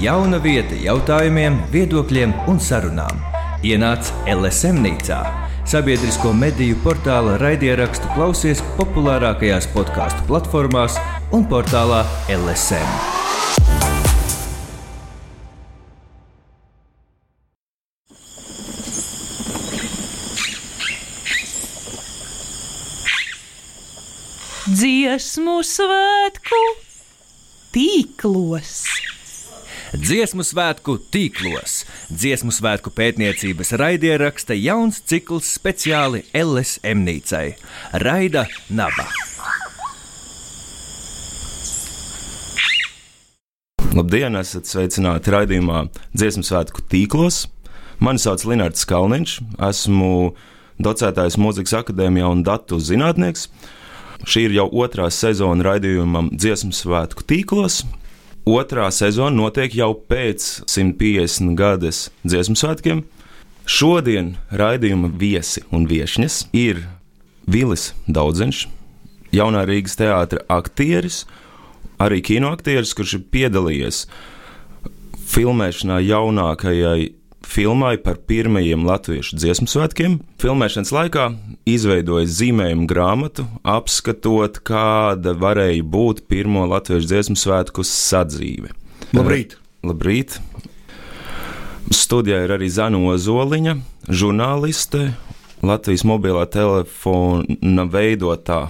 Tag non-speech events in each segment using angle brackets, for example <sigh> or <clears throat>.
Jauna vieta jautājumiem, viedokļiem un sarunām. Ienāc LSM nīcā, sabiedrisko mediju portāla raidierakstu klausies populārākajās podkāstu platformās un portālā LSM. Dziesmu svētku tīklos. Dziesmu svētku tīklos. Dziesmu svētku pētniecības raidieraksta jauns cikls speciāli LSM nīcai - Raida Naba. Labdien, esat sveicināti raidījumā Dziesmu svētku tīklos. Mani sauc Linnards Kalniņš, esmu docētājs Mūzikas akadēmijā un datu zinātnieks. Šī ir jau otrā sezona raidījumam Dziesmu svētku tīklos. Otrā sezona notiek jau pēc 150 gadus dziesmu svētkiem. Šodien raidījuma viesi un viesņas ir Vilis Daudziņš, jaunā Rīgas teātris aktieris, arī kinoaktieris, kurš ir piedalījies filmēšanā jaunākajai filmai par pirmajiem latviešu dziesmu svētkiem. Filmēšanas laikā izveidoja zīmējumu grāmatu, apskatot, kāda varēja būt pirmo latviešu dziesmu svētku sadzīve. Labrīt! Labrīt! Studijā ir arī Zana Ozoliņa, žurnāliste, Latvijas mobilā telefona veidotā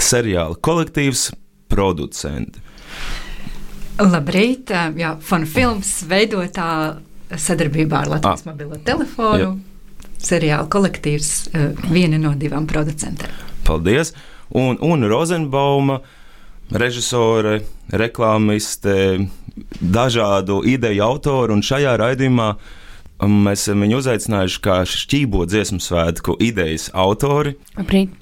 seriāla kolektīvs, producente. Labrīt! Jā, fanu filmas veidotā sadarbībā ar Latvijas ah. mobilo telefonu. Jā. Seriāla kolektīvs, viena no divām producentiem. Paldies! Un, un Rozenbauma, režisore, reklāmiste, dažādu ideju autori, un šajā raidījumā mēs esam viņu uzaicinājuši kā šķībo dziesmu svētku idejas autori. Labrīt!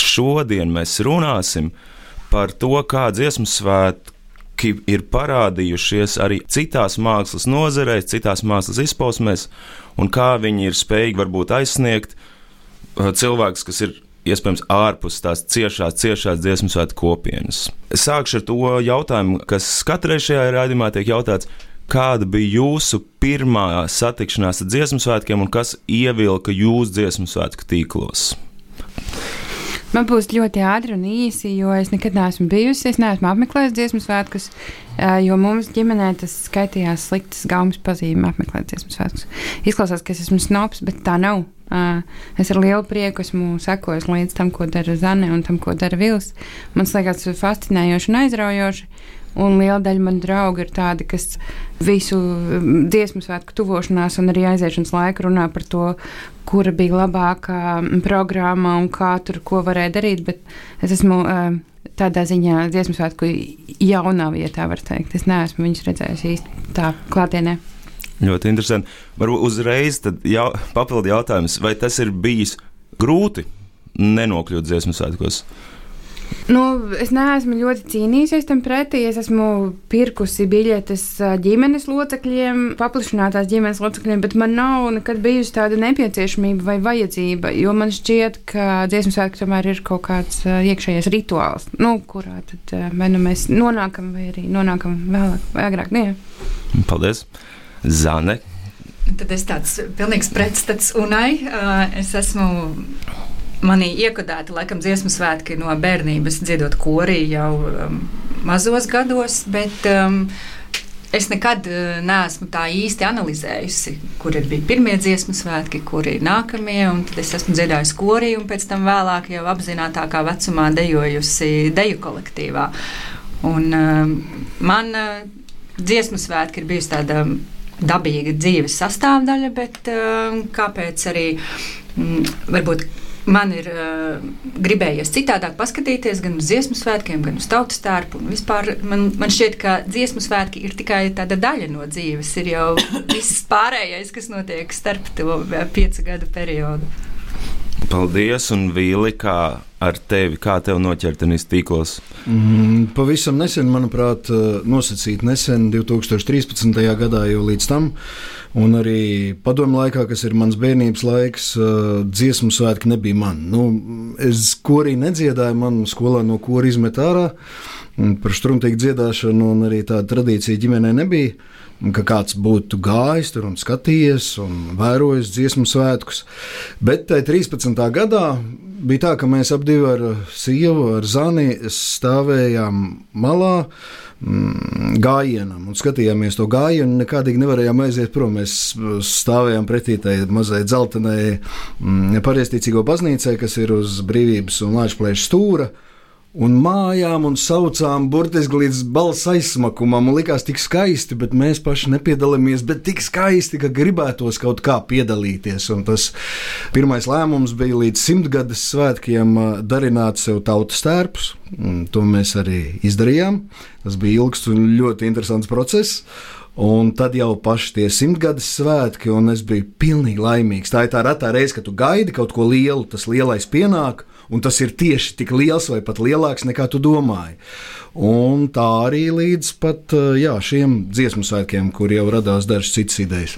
Šodien mēs runāsim par to, kā dziesmu svētku ir parādījušies arī citās mākslas nozarēs, citās mākslas izpausmēs, un kā viņi ir spējīgi varbūt aizsniegt uh, cilvēkus, kas ir iespējams ārpus tās ciešās, ciešās dziesmu svētku kopienas. Es sākšu ar to jautājumu, kas katrai šajā raidījumā tiek jautāts. Kāda bija jūsu pirmā satikšanās ar dziesmu svētkiem un kas ievilka jūsu dziesmu svētku tīklos? Man būs ļoti ātri un īsi, jo es nekad neesmu bijusi. Es neesmu apmeklējis dziesmu svētkus, jo mums ģimenē tas skaitījās sliktas gaumas pazīme apmeklēt dziesmu svētkus. Izklausās, ka es esmu snobs, bet tā nav. Es ar lielu prieku esmu sekojis līdz tam, ko dara Zane un tam, ko dara Vils. Man liekas, tas ir fascinējoši un aizraujoši. Un liela daļa man draugu ir tādi, kas visu dziesmu svētku tuvošanās un arī aiziešanas laiku runā par to, kura bija labākā mm, programma un kā tur ko varēja darīt. Bet es esmu tādā ziņā dziesmu svētku jaunā vietā, var teikt. Es neesmu viņus redzējis īsti tā klātienē. Ļoti interesanti. Varbūt uzreiz jau, papildu jautājums, vai tas ir bijis grūti nenokļūt dziesmu svētkos? Nu, es neesmu ļoti cīnījusies tam pretī. Es esmu pirkusi biļetes ģimenes locekļiem, paplašinātās ģimenes locekļiem, bet man nav nekad bijusi tāda nepieciešamība vai vajadzība. Jo man šķiet, ka dziesmu svētki tomēr ir kaut kāds iekšējais rituāls, nu, kurā tad vai nu mēs nonākam, vai arī nonākam vēlāk vai agrāk. Nie. Nu, Paldies! Zane! Tad es tāds pilnīgs pretstats unai. Es esmu manī iekodēti laikam dziesmu svētki no bērnības, dziedot korī jau um, mazos gados, bet um, es nekad uh, neesmu tā īsti analizējusi, kur ir bija pirmie dziesmu svētki, kur ir nākamie. Tad es esmu dziedājusi korī un pēc tam vēlāk jau apzinātākā vecumā dejojusi deju kolektīvā. Un, um, man uh, dziesmu svētki ir bijusi tāda dabīga dzīves sastāvdaļa, bet um, kāpēc arī um, varbūt Man ir uh, gribējies citādāk paskatīties gan uz dziesmu svētkiem, gan uz tautas tērpu. Vispār man, man šķiet, ka dziesmu svētki ir tikai tāda daļa no dzīves. Ir jau viss pārējais, kas notiek starp to piecu gadu periodu. Paldies, un Vīli, kā ar tevi? Kā tev noķertenis tīklos? Mm, pavisam nesen, manuprāt, nosacīt nesen, 2013. gadā jau līdz tam. Un arī padomu laikā, kas ir mans bērnības laiks, dziesmu svētki nebija man. Nu, es korī nedziedāju, man skolā no kora izmet ārā. Par struntīgu dziedāšanu un arī tāda tradīcija ģimenē nebija ka kāds būtu gājis tur un skatījies un vērojis dziesmu svētkus. Bet tajā 13. gadā bija tā, ka mēs abi ar sievu, ar Zani stāvējām malā. Mm, gājienam un skatījāmies to gājienu. Nekādīgi nevarējām aiziet prom. Mēs stāvējām pretī tai mazai dzeltenai mm, pareizticīgo baznīcai, kas ir uz brīvības un lāčplēša stūra un mājām un saucām burtiski līdz balss aizsmakumam. Man likās tik skaisti, bet mēs paši nepiedalāmies, bet tik skaisti, ka gribētos kaut kā piedalīties. Un tas pirmais lēmums bija līdz simtgades svētkiem darināt sev tautas tērpus. To mēs arī izdarījām. Tas bija ilgs un ļoti interesants process. Un tad jau paši tie simtgades svētki, un es biju pilnīgi laimīgs. Tā ir tā retā reize, kad tu gaidi kaut ko lielu, tas lielais pienāk, un tas ir tieši tik liels vai pat lielāks nekā tu domāji. Un tā arī līdz pat jā, šiem dziesmu svētkiem, kur jau radās dažas citas idejas.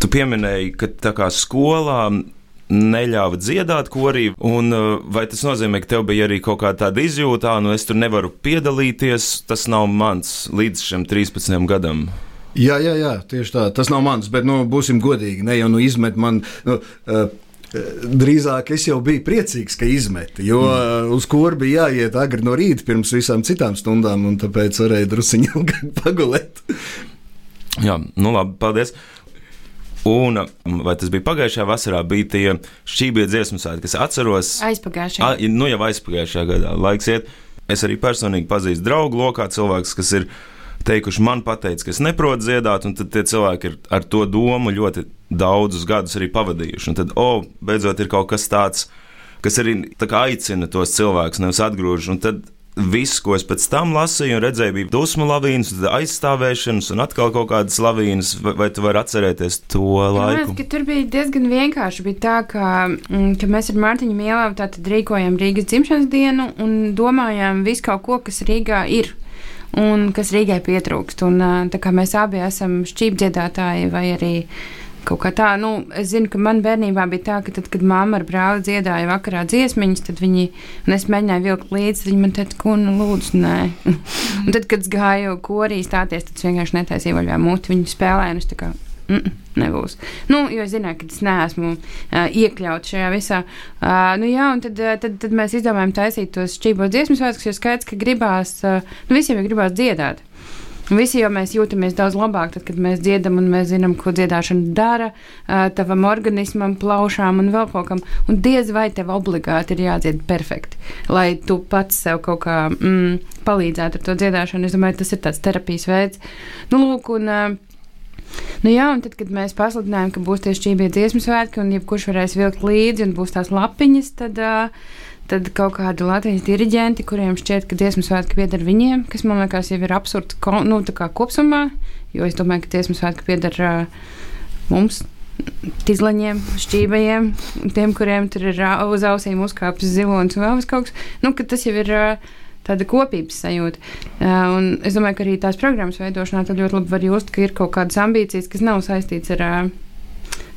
Tu pieminēji, ka tā kā skolā neļāva dziedāt korī, un vai tas nozīmē, ka tev bija arī kaut kāda tāda izjūta, nu es tur nevaru piedalīties, tas nav mans līdz šim 13 gadam. Jā, jā, jā, tieši tā. Tas nav mans, bet nu, būsim godīgi. Ne jau nu izmet man. Nu, uh, Drīzāk es jau biju priecīgs, ka izmeti, jo mm. uz kuru bija jāiet agri no rīta pirms visām citām stundām, un tāpēc varēja druskuļi <laughs> ilgāk pagulēt. Jā, nu labi, paldies. Un vai tas bija pagājušajā vasarā, bija tie šķībie dziesmu svētki, kas atceros? Aizpagājušajā. A, nu jau aizpagājušajā gadā. Laiks iet. Es arī personīgi pazīstu draugu lokā cilvēks, kas ir teikuši, man pateica, ka es neprotu dziedāt, un tad tie cilvēki ir ar to domu ļoti daudzus gadus arī pavadījuši. Un tad, oh, beidzot, ir kaut kas tāds, kas arī kā aicina tos cilvēkus, nevis atgrūž. Un tad viss, ko es pēc tam lasīju un redzēju, bija dusmu lavīnas, aizstāvēšanas un atkal kaut kādas lavīnas. Vai, vai tu vari atcerēties to laiku? Man, tur bija diezgan vienkārši. Bija tā, ka, mm, ka mēs ar Mārtiņu Mielavu rīkojam Rīgas dzimšanas dienu un domājām visu kaut ko, kas Rīgā ir un kas Rīgai pietrūkst. Un, tā kā mēs abi esam šķīpdziedātāji vai arī kaut kā tā, nu, es zinu, ka man bērnībā bija tā, ka tad, kad mamma ar brāli dziedāja vakarā dziesmiņas, tad viņi, un es mēģināju vilkt līdzi, viņi man teica, ko nu lūdzu, nē. <laughs> un tad, kad gāju korī stāties, tad es vienkārši netaisīju vaļā muti, viņi spēlēja, un es tā kā Mm -mm, nebūs. Nu, jo es zināju, ka es neesmu uh, iekļauts šajā visā. Uh, nu, jā, un tad, tad, tad mēs izdomājām taisīt tos šķībos dziesmu svētkus, jo skaidrs, ka gribās, uh, nu, visiem jau gribās dziedāt. Visi jau mēs jūtamies daudz labāk, tad, kad mēs dziedam, un mēs zinām, ko dziedāšana dara uh, tavam organismam, plaušām un vēl kaut kam. Un diez vai tev obligāti ir jādzied perfekti, lai tu pats sev kaut kā mm, palīdzētu ar to dziedāšanu. Es domāju, tas ir tāds terapijas veids. Nu, lūk, un, uh, Nu, jā, un tad, kad mēs pasludinājām, ka būs tieši šī bija dziesmu svētki, un jebkurš varēs vilkt līdzi, un būs tās lapiņas, tad, tad kaut kādi Latvijas diriģenti, kuriem šķiet, ka dziesmu svētki pieder viņiem, kas man liekas jau ir absurds nu, kopsumā, jo es domāju, ka dziesmu svētki pieder mums. Tīzlaņiem, šķībajiem, tiem, kuriem tur ir uz ausīm uzkāpis zilonis un vēl kaut kas. Nu, tas jau ir uh, tāda kopības sajūta. Uh, un es domāju, ka arī tās programmas veidošanā ļoti labi var just, ka ir kaut kādas ambīcijas, kas nav saistītas ar uh,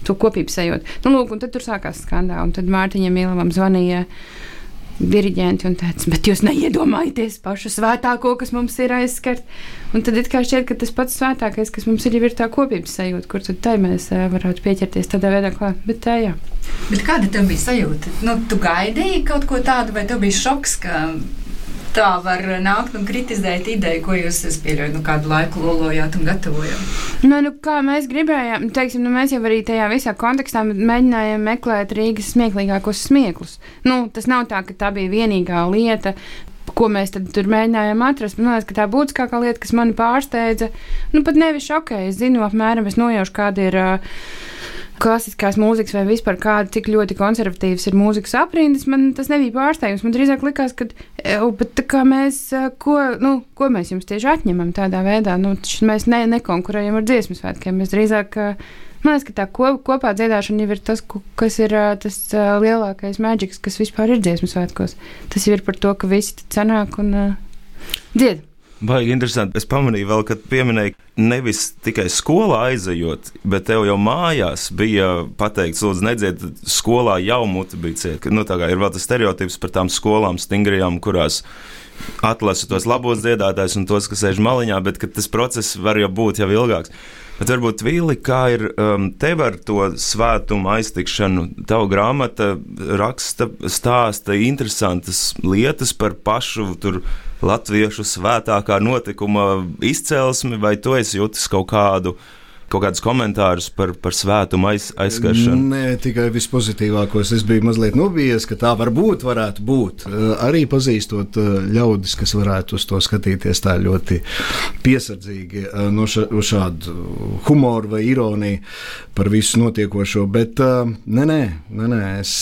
to kopības sajūtu. Nu, lūk, un tad tur sākās skandāli, tad Mārtiņam Ielavam zvanīja. Diriģenti un teica, bet jūs neiedomājaties pašu svētāko, kas mums ir aizskart. Un tad it kā šķiet, ka tas pats svētākais, kas mums ir, ir tā kopības sajūta, kur tad tai mēs varētu pieķerties tādā veidā, klāt. Bet tā, jā. Bet kāda tev bija sajūta? Nu, tu gaidīji kaut ko tādu, vai tev bija šoks, ka tā var nākt un kritizēt ideju, ko jūs pieļaujat, nu, kādu laiku lolojāt un gatavojāt? Nu, nu, kā mēs gribējām, teiksim, nu, mēs jau arī tajā visā kontekstā mēģinājām meklēt Rīgas smieklīgākos smieklus. Nu, tas nav tā, ka tā bija vienīgā lieta. Ko mēs tur mēģinājām atrast? Man liekas, ka tā būtiskākā lieta, kas mani pārsteidza, nu pat nevis šokēja. Es zinu, apmēram, es nojaušu, kāda ir uh, klasiskās mūzikas vai vispār kāda, cik ļoti konservatīvas ir mūzikas aprindas, man tas nebija pārsteigums. Man drīzāk likās, ka kā mēs, ko, nu, ko mēs jums tieši atņemam tādā veidā. Nu, mēs ne, nekonkurējam ar dziesmu svētkiem. Mēs drīzāk Man liekas, ka tā ko, kopā dziedāšana jau ir tas, kas ir tas lielākais maģiks, kas vispār ir dziesmu svētkos. Tas jau ir par to, ka visi sanāk un dzied. Baigi interesanti. Es pamanīju, vēl, kad pieminēji, nevis tikai skolā aizejot, bet tev jau mājās bija pateikts, lūdzu, nedzied, skolā jau muti bija cieta. Nu, tā kā ir vēl tas stereotips par tām skolām stingrajām, kurās atlasa tos labos dziedātājus un tos, kas sēž maliņā, bet tas process var jau būt jau ilgāks. Bet varbūt Vili, kā ir um, tev ar to svētumu aiztikšanu? Tava grāmata raksta, stāsta interesantas lietas par pašu tur latviešu svētākā notikuma izcelsmi, vai tu esi jutis kaut kādu? Kaut kādus komentārus par, par svētumu aiz, aizskaršanu. Nē, tikai vispozitīvākos. Es biju mazliet nobijies, ka tā varbūt varētu būt. Eh, Arī pazīstot eh, ļaudis, kas varētu uz to skatīties tā ļoti piesardzīgi, eh, no ša, uz šādu humoru vai ironiju par visu notiekošo. Bet nē, nē, nē, nē es,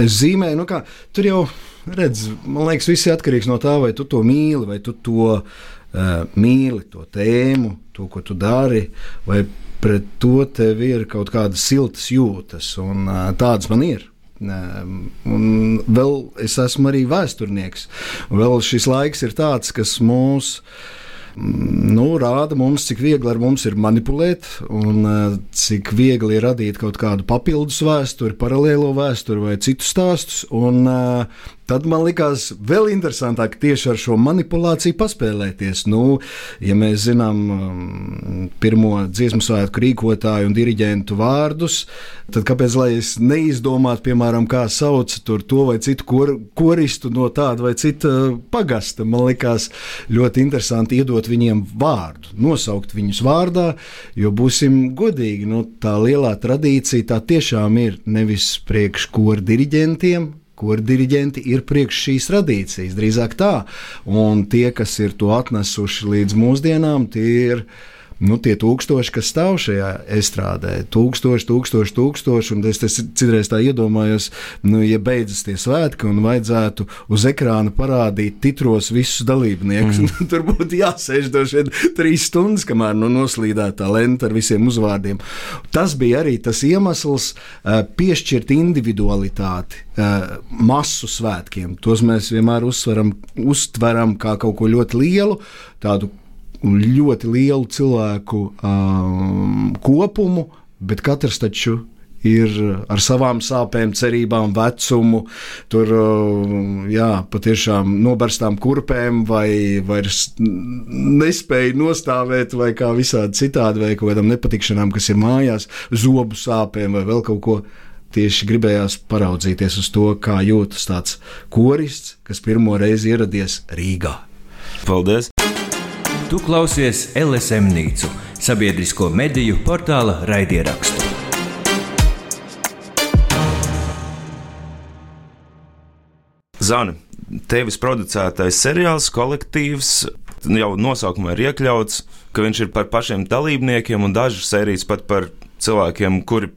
es zīmēju, nu kā tur jau. Redz, man liekas, viss ir atkarīgs no tā, vai tu to mīli, vai tu to uh, mīli, to tēmu, to, ko tu dari, vai pret to tev ir kaut kādas siltas jūtas, un uh, tādas man ir. Um, Un vēl es esmu arī vēsturnieks. Vēl šis laiks ir tāds, kas mūs nu, rāda mums, cik viegli ar mums ir manipulēt, un cik viegli ir radīt kaut kādu papildus vēsturi, paralēlo vēsturi vai citus stāstus. Un, Tad man likās vēl interesantāk tieši ar šo manipulāciju paspēlēties. Nu, ja mēs zinām um, pirmo dziesmu svētku rīkotāju un diriģentu vārdus, tad kāpēc lai es neizdomātu, piemēram, kā sauc to vai citu kor, koristu no tāda vai cita pagasta? Man likās ļoti interesanti iedot viņiem vārdu, nosaukt viņus vārdā, jo būsim godīgi, nu, tā lielā tradīcija tā tiešām ir nevis priekš kora diriģentiem, kur diriģenti ir priekš šīs tradīcijas. Drīzāk tā, un tie, kas ir to atnesuši līdz mūsdienām, tie ir. Nu, tie tūkstoši, kas stāv šajā estrādē, tūkstoši, tūkstoši, tūkstoši, un es citreiz tā iedomājos, nu, ja beidzas tie svētki un vajadzētu uz ekrāna parādīt titros visus dalībniekus, mm. <laughs> tur būtu jāsēž droši vien trīs stundas, kamēr nu, noslīdēta lenta ar visiem uzvārdiem. Tas bija arī tas iemesls uh, piešķirt individualitāti uh, masu svētkiem. Tos mēs vienmēr uzsveram, uztveram kā kaut ko ļoti lielu, tādu ļoti lielu cilvēku um, kopumu, bet katrs taču ir ar savām sāpēm, cerībām, vecumu, tur jā, patiešām nobarstām kurpēm, vai vairs nespēja nostāvēt, vai kā visādi citādi, vai kaut kādām nepatikšanām, kas ir mājās, zobu sāpēm vai vēl kaut ko. Tieši gribējās paraudzīties uz to, kā jūtas tāds korists, kas pirmo reizi ieradies Rīgā. Paldies! Tu klausies LSM Nīcu, sabiedrisko mediju portāla raidierakstu. Zani, tevis producētais seriāls, kolektīvs, jau nosaukumā ir iekļauts, ka viņš ir par pašiem dalībniekiem un dažas sērijas pat par cilvēkiem, kuri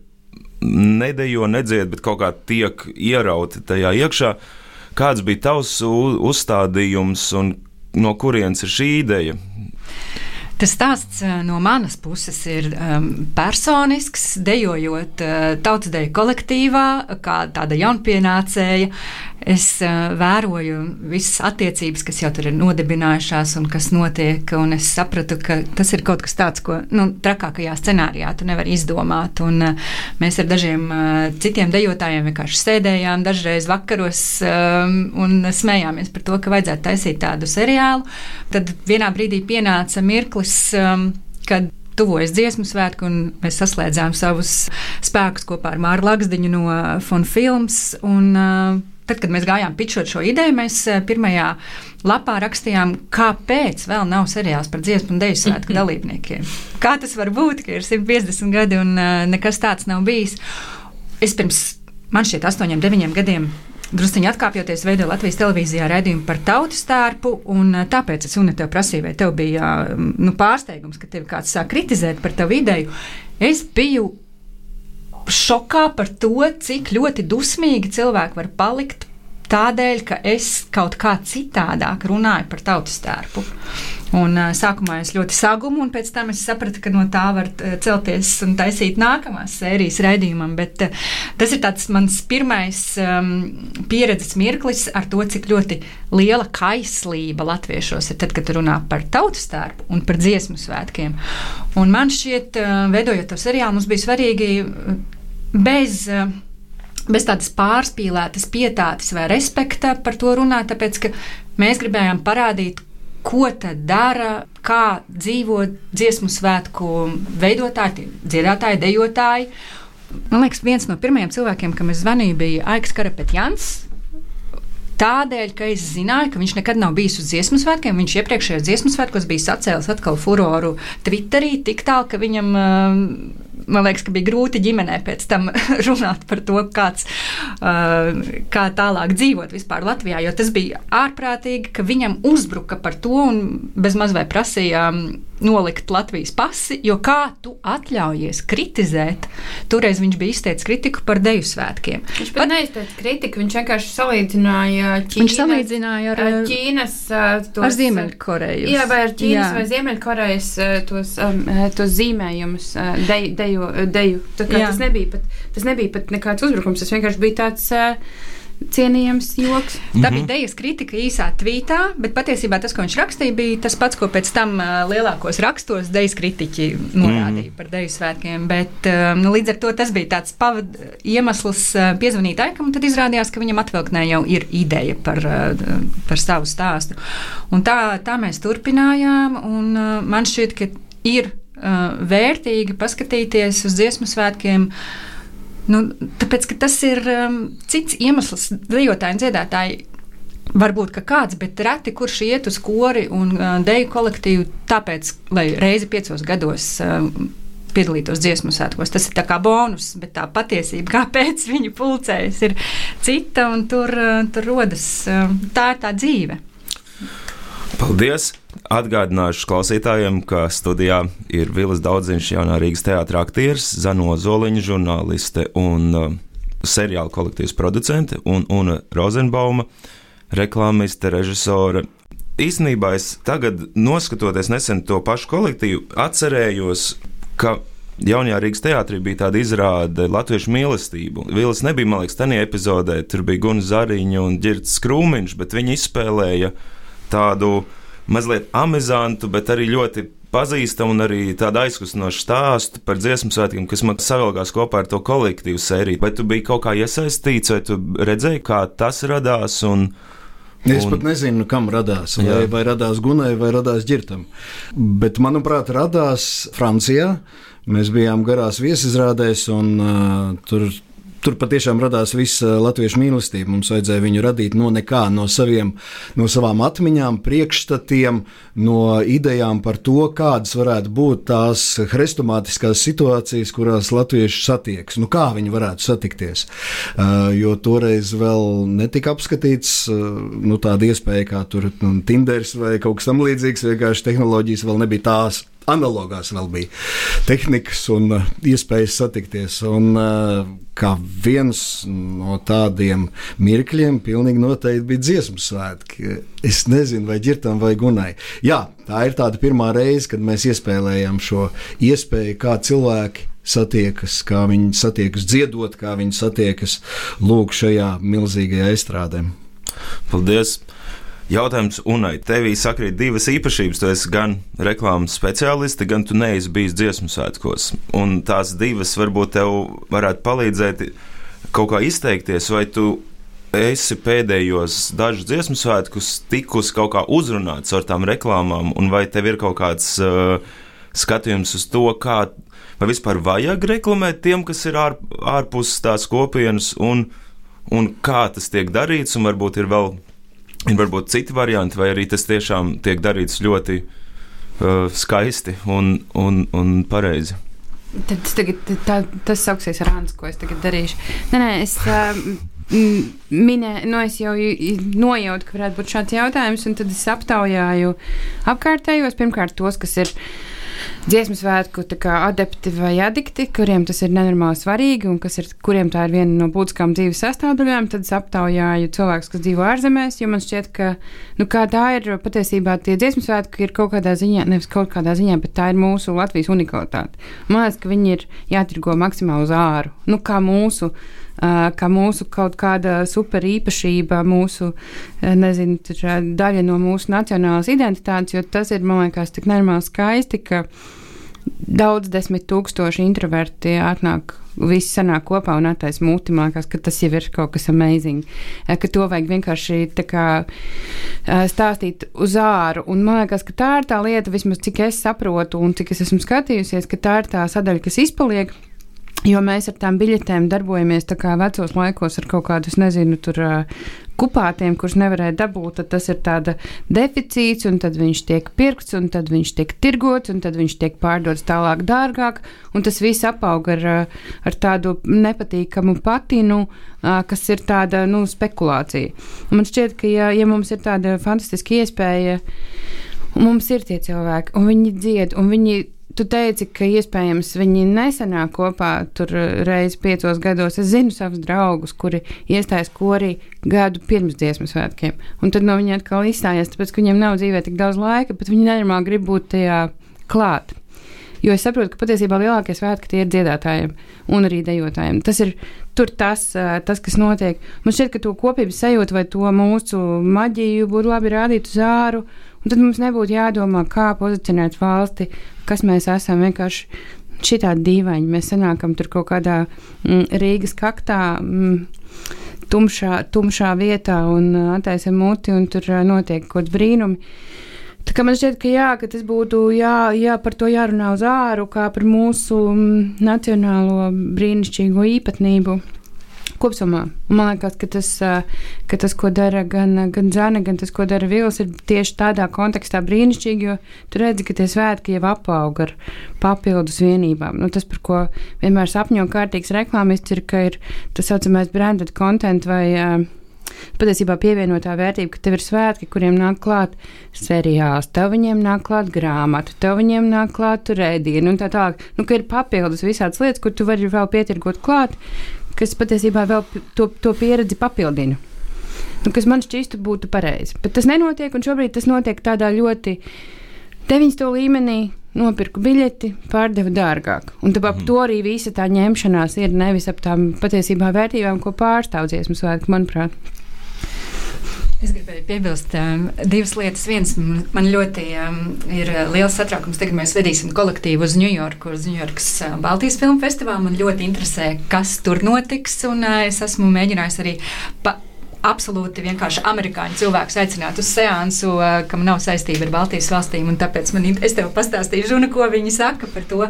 nedejo, nedzied, bet kaut kā tiek ierauti tajā iekšā. Kāds bija tavs uzstādījums un no kurienes ir šī ideja? Tas stāsts no manas puses ir um, personisks, dejojot uh, tautas deju kolektīvā, kā tāda jaunpienācēja. Es uh, vēroju visas attiecības, kas jau tur ir nodibinājušās un kas notiek, un es sapratu, ka tas ir kaut kas tāds, ko nu, trakākajā scenārijā tu nevari izdomāt. Un, uh, mēs ar dažiem uh, citiem dejotājiem vienkārši sēdējām dažreiz vakaros um, un smējāmies par to, ka vajadzētu taisīt tādu seriālu. Tad vienā brīdī pienāca mirklis, um, kad tuvojas dziesmu svētku, un mēs saslēdzām savus spēkus kopā ar Māru Laksdiņu no Fon Films. Un, uh, Tad, kad mēs gājām pitchot šo ideju, mēs pirmajā lapā rakstījām, kāpēc vēl nav seriāls par dziesmu un dēļu svētku <laughs> dalībniekiem. Kā tas var būt, ka ir 150 gadi un uh, nekas tāds nav bijis? Es pirms, man šķiet, 8, 9 gadiem Drusciņā atkāpjoties, veidoja Latvijas televīzijā raidījumu par tautas tārpu, un tāpēc es un te prasīju, vai tev bija nu, pārsteigums, ka tevi kāds sāk kritizēt par tavu ideju. Es biju šokā par to, cik ļoti dusmīgi cilvēki var palikt tādēļ, ka es kaut kā citādāk runāju par tautas tērpu. Un, uh, sākumā es ļoti sagumu, un pēc tam es sapratu, ka no tā var celties un taisīt nākamās sērijas raidījumam. Bet uh, tas ir mans pirmais um, pieredzes mirklis ar to, cik ļoti liela kaislība latviešos ir tad, kad runā par tautas tērpu un par dziesmu svētkiem. Un man šķiet, uh, veidojot to seriālu, mums bija svarīgi bez. Uh, bez tādas pārspīlētas pietātes vai respekta par to runāt, tāpēc ka mēs gribējām parādīt, ko tad dara, kā dzīvo dziesmu svētku veidotāji, dziedātāji, dejotāji. Man liekas, viens no pirmajiem cilvēkiem, kam es zvanīju, bija Aiks Karapetjans. Tādēļ, ka es zināju, ka viņš nekad nav bijis uz dziesmu svētkiem. Viņš iepriekšējos dziesmu svētkos bija sacēlis atkal furoru Twitterī, tik tālu, ka viņam man liekas, ka bija grūti ģimenē pēc tam <laughs> runāt par to, kāds, uh, kā tālāk dzīvot vispār Latvijā. Jo tas bija ārprātīgi, ka viņam uzbruka par to un bezmaz vai prasīja um, nolikt Latvijas pasi, jo kā tu atļaujies kritizēt? Toreiz viņš bija izteicis kritiku par deju svētkiem. Viņš pat neizteica kritiku, viņš vienkārši salīdzināja Ķīnas, viņš salīdzināja ar, Ķīnas tos, ar Ziemeļkoreju. Jā, vai ar Ķīnas jā. vai Ziemeļkorejas tos, um, tos zīmējumus, deju. deju, deju. Tas nebija, pat, tas nebija pat nekāds uzbrukums, tas vienkārši bija tāds. Uh, cienījams joks. Mm -hmm. Tā bija dejas kritika īsā tvītā, bet patiesībā tas, ko viņš rakstīja, bija tas pats, ko pēc tam uh, lielākos rakstos dejas kritiķi norādīja mm -hmm. par deju svētkiem. Bet, uh, nu, līdz ar to tas bija tāds pavad, iemesls uh, piezvanīt Aikam, un tad izrādījās, ka viņam atvilknē jau ir ideja par, uh, par savu stāstu. Un tā, tā mēs turpinājām, un uh, man šķiet, ka ir uh, vērtīgi paskatīties uz dziesmu svētkiem. Nu, tāpēc tas ir um, cits iemesls. Dejotāji un dziedātāji Varbūt kāds, bet reti, kurš iet uz kori un uh, deju kolektīvu, tāpēc, lai reizi piecos gados uh, piedalītos dziesmu svētkos. Tas ir kā bonus, bet tā patiesība, kāpēc <laughs> viņi pulcējas, ir cita un tur, tur rodas tā tā dzīve. Paldies! Atgādināšu klausītājiem, ka studijā ir Vilas Daudziņš, jaunā Rīgas teātris, aktieris, Zano Zoliņa, žurnāliste un uh, seriāla kolektīvas producente, un, un Rozenbauma, reklāmiste, režisore. Īsnībā es tagad, noskatoties nesen to pašu kolektīvu, atcerējos, ka Jaunajā Rīgas teātrī bija tāda izrāde Latviešu mīlestību. Vils nebija, man liekas, tajā epizodē, tur bija Guns Zariņš un Girts Krūmiņš, bet viņi izspēlēja tādu mazliet amizantu, bet arī ļoti pazīstamu un arī tādu aizkustinošu stāstu par dziesmu svētkiem, kas man savilgās kopā ar to kolektīvu sēriju. Vai tu biji kaut kā iesaistīts, vai tu redzēji, kā tas radās? Un, Es un... pat nezinu, kam radās. Vai, vai radās Gunai, vai radās Girtam. Bet, manuprāt, radās Francijā. Mēs bijām garās viesizrādēs, un uh, tur tur patiešām radās visa latviešu mīlestība. Mums vajadzēja viņu radīt no nekā, no, saviem, no savām atmiņām, priekšstatiem, no idejām par to, kādas varētu būt tās hrestomātiskās situācijas, kurās latvieši satiekas. Nu, kā viņi varētu satikties? Uh, jo toreiz vēl netika apskatīts uh, nu, tāda iespēja, kā tur nu, Tinders vai kaut kas tamlīdzīgs, vienkārši tehnoloģijas vēl nebija tās analogās vēl bija tehnikas un uh, iespējas satikties. Un, uh, kā viens no tādiem mirkļiem, pilnīgi noteikti bija dziesmu svētki. Es nezinu, vai ģirtam vai gunai. Jā, tā ir tāda pirmā reize, kad mēs iespējām šo iespēju, kā cilvēki satiekas, kā viņi satiekas dziedot, kā viņi satiekas lūk šajā milzīgajā estrādē. Paldies! Jautājums Unai, tevī sakrīt divas īpašības. Tu esi gan reklāmas speciālisti, gan tu neesi bijis dziesmu svētkos. Un tās divas varbūt tev varētu palīdzēt kaut kā izteikties, vai tu esi pēdējos dažus dziesmu svētkus tikus kaut kā uzrunāts ar tām reklāmām, un vai tev ir kaut kāds uh, skatījums uz to, kā vai vispār vajag reklamēt tiem, kas ir ār, ārpus tās kopienas, un, un kā tas tiek darīts, un varbūt ir vēl ir varbūt citi varianti, vai arī tas tiešām tiek darīts ļoti uh, skaisti un, un, un pareizi. Tad tagad, tā, tas sauksies Annu, ko es tagad darīšu. Nē, nē, es uh, minēju, nu es jau nojautu, ka varētu būt šāds jautājums, un tad es aptaujāju apkārtējos, pirmkārt tos, kas ir dziesmu svētku adepti vai adikti, kuriem tas ir nenormāli svarīgi un ir, kuriem tā ir viena no būtiskām dzīves sastāvdaļām, tad es aptaujāju cilvēkus, kas dzīvo ārzemēs, jo man šķiet, ka nu, tā ir patiesībā tie dziesmu svētki ir kaut kādā ziņā, nevis kaut kādā ziņā, bet tā ir mūsu Latvijas unikalitāte. Man liekas, ka viņi ir jātirgo maksimāli uz āru, nu, kā mūsu kā mūsu kaut kāda super īpašība, mūsu nezinu, daļa no mūsu nacionālās identitātes, jo tas ir, man liekas, tik normāli skaisti, ka daudz desmit tūkstoši introverti atnāk. Visi sanāk kopā un attaisno muti. Man liekas, ka tas jau ir kaut kas amazing. Ka to vajag vienkārši kā, stāstīt uz āru. Un man liekas, ka tā ir tā lieta, vismaz cik es saprotu un cik es esmu skatījusies, ka tā ir tā sadaļa, kas izpaliek. Jo mēs ar tām biļetēm darbojamies tā kā vecos laikos ar kaut kādu, nezinu, tur kupātiem, kurus nevarēja dabūt, tad tas ir tāda deficīts, un tad viņš tiek pirkts, un tad viņš tiek tirgots, un tad viņš tiek pārdots tālāk dārgāk, un tas viss apaug ar, ar tādu nepatīkamu patinu, kas ir tāda, nu, spekulācija. Un man šķiet, ka ja, ja mums ir tāda fantastiska iespēja, mums ir tie cilvēki, un viņi dzied, un viņi Tu teici, ka iespējams viņi nesenāk kopā tur reizes piecos gados. Es zinu savus draugus, kuri iestājas korī gadu pirms dziesmu svētkiem. Un tad no viņiem atkal izstājās, tāpēc ka viņiem nav dzīvē tik daudz laika, bet viņi nenormāli grib būt tajā klāt. Jo es saprotu, ka patiesībā lielākie svētki tie ir dziedātājiem un arī dejotājiem. Tas ir tas, tas, kas notiek. Man šķiet, ka to kopības sajūtu vai to mūsu maģiju būtu labi rādīt uz āru. Tad mums nebūtu jādomā, kā pozicionēt valsti, kas mēs esam. Vienkārši šitādi dīvaini. Mēs sanākam tur kaut kādā mm, Rīgas kaktā. Mm, Tumšā, tumšā vietā un attaisam muti, un tur notiek kaut kāds brīnums. Tā kā man šķiet, ka, jā, ka tas būtu jā, jā, par to jārunā uz āru, kā par mūsu mm, nacionālo brīnišķīgo īpatnību kopumā. Man liekas, ka tas, ka tas, ko dara gan, gan Zana, gan tas, ko dara Vils, ir tieši tādā kontekstā brīnišķīgi, jo tu redzi, ka tie svētki jau apaug ar papildus vienībām. Nu, tas, par ko vienmēr sapņo kārtīgs reklāmists, ir, ka ir tas saucamais branded content vai patiesībā pievienotā vērtība, ka tev ir svētki, kuriem nāk klāt seriāls, tev viņiem nāk klāt grāmatu, tev viņiem nāk klāt rēdienu un tā tālāk. Nu, ka ir papildus visādas lietas, kur tu vari vēl pietirgot klāt, kas patiesībā vēl to, to pieredzi papildina. Nu, kas man šķistu būtu pareizi. Bet tas nenotiek, un šobrīd tas notiek tādā ļoti 9. līmenī. Nopirku biļeti, pārdevu dārgāk. Un tāpēc mm. to arī visa tā ņemšanās ir nevis ap tām patiesībā vērtībām, ko pārstāv dziesmu svētki, manuprāt. Es gribēju piebilst um, divas lietas. Viens man ļoti um, ir uh, liels satraukums. Tagad mēs vedīsim kolektīvu uz Ņujorku, uz Ņujorkas uh, Baltijas filmu festivālu. Man ļoti interesē, kas tur notiks. Un, uh, es esmu mēģinājis arī pa, absolūti vienkārši amerikāņu cilvēku aicināt uz seansu, uh, kam nav saistība ar Baltijas valstīm. Tāpēc man, es tev pastāstīšu, Žuna, ko viņi saka par to.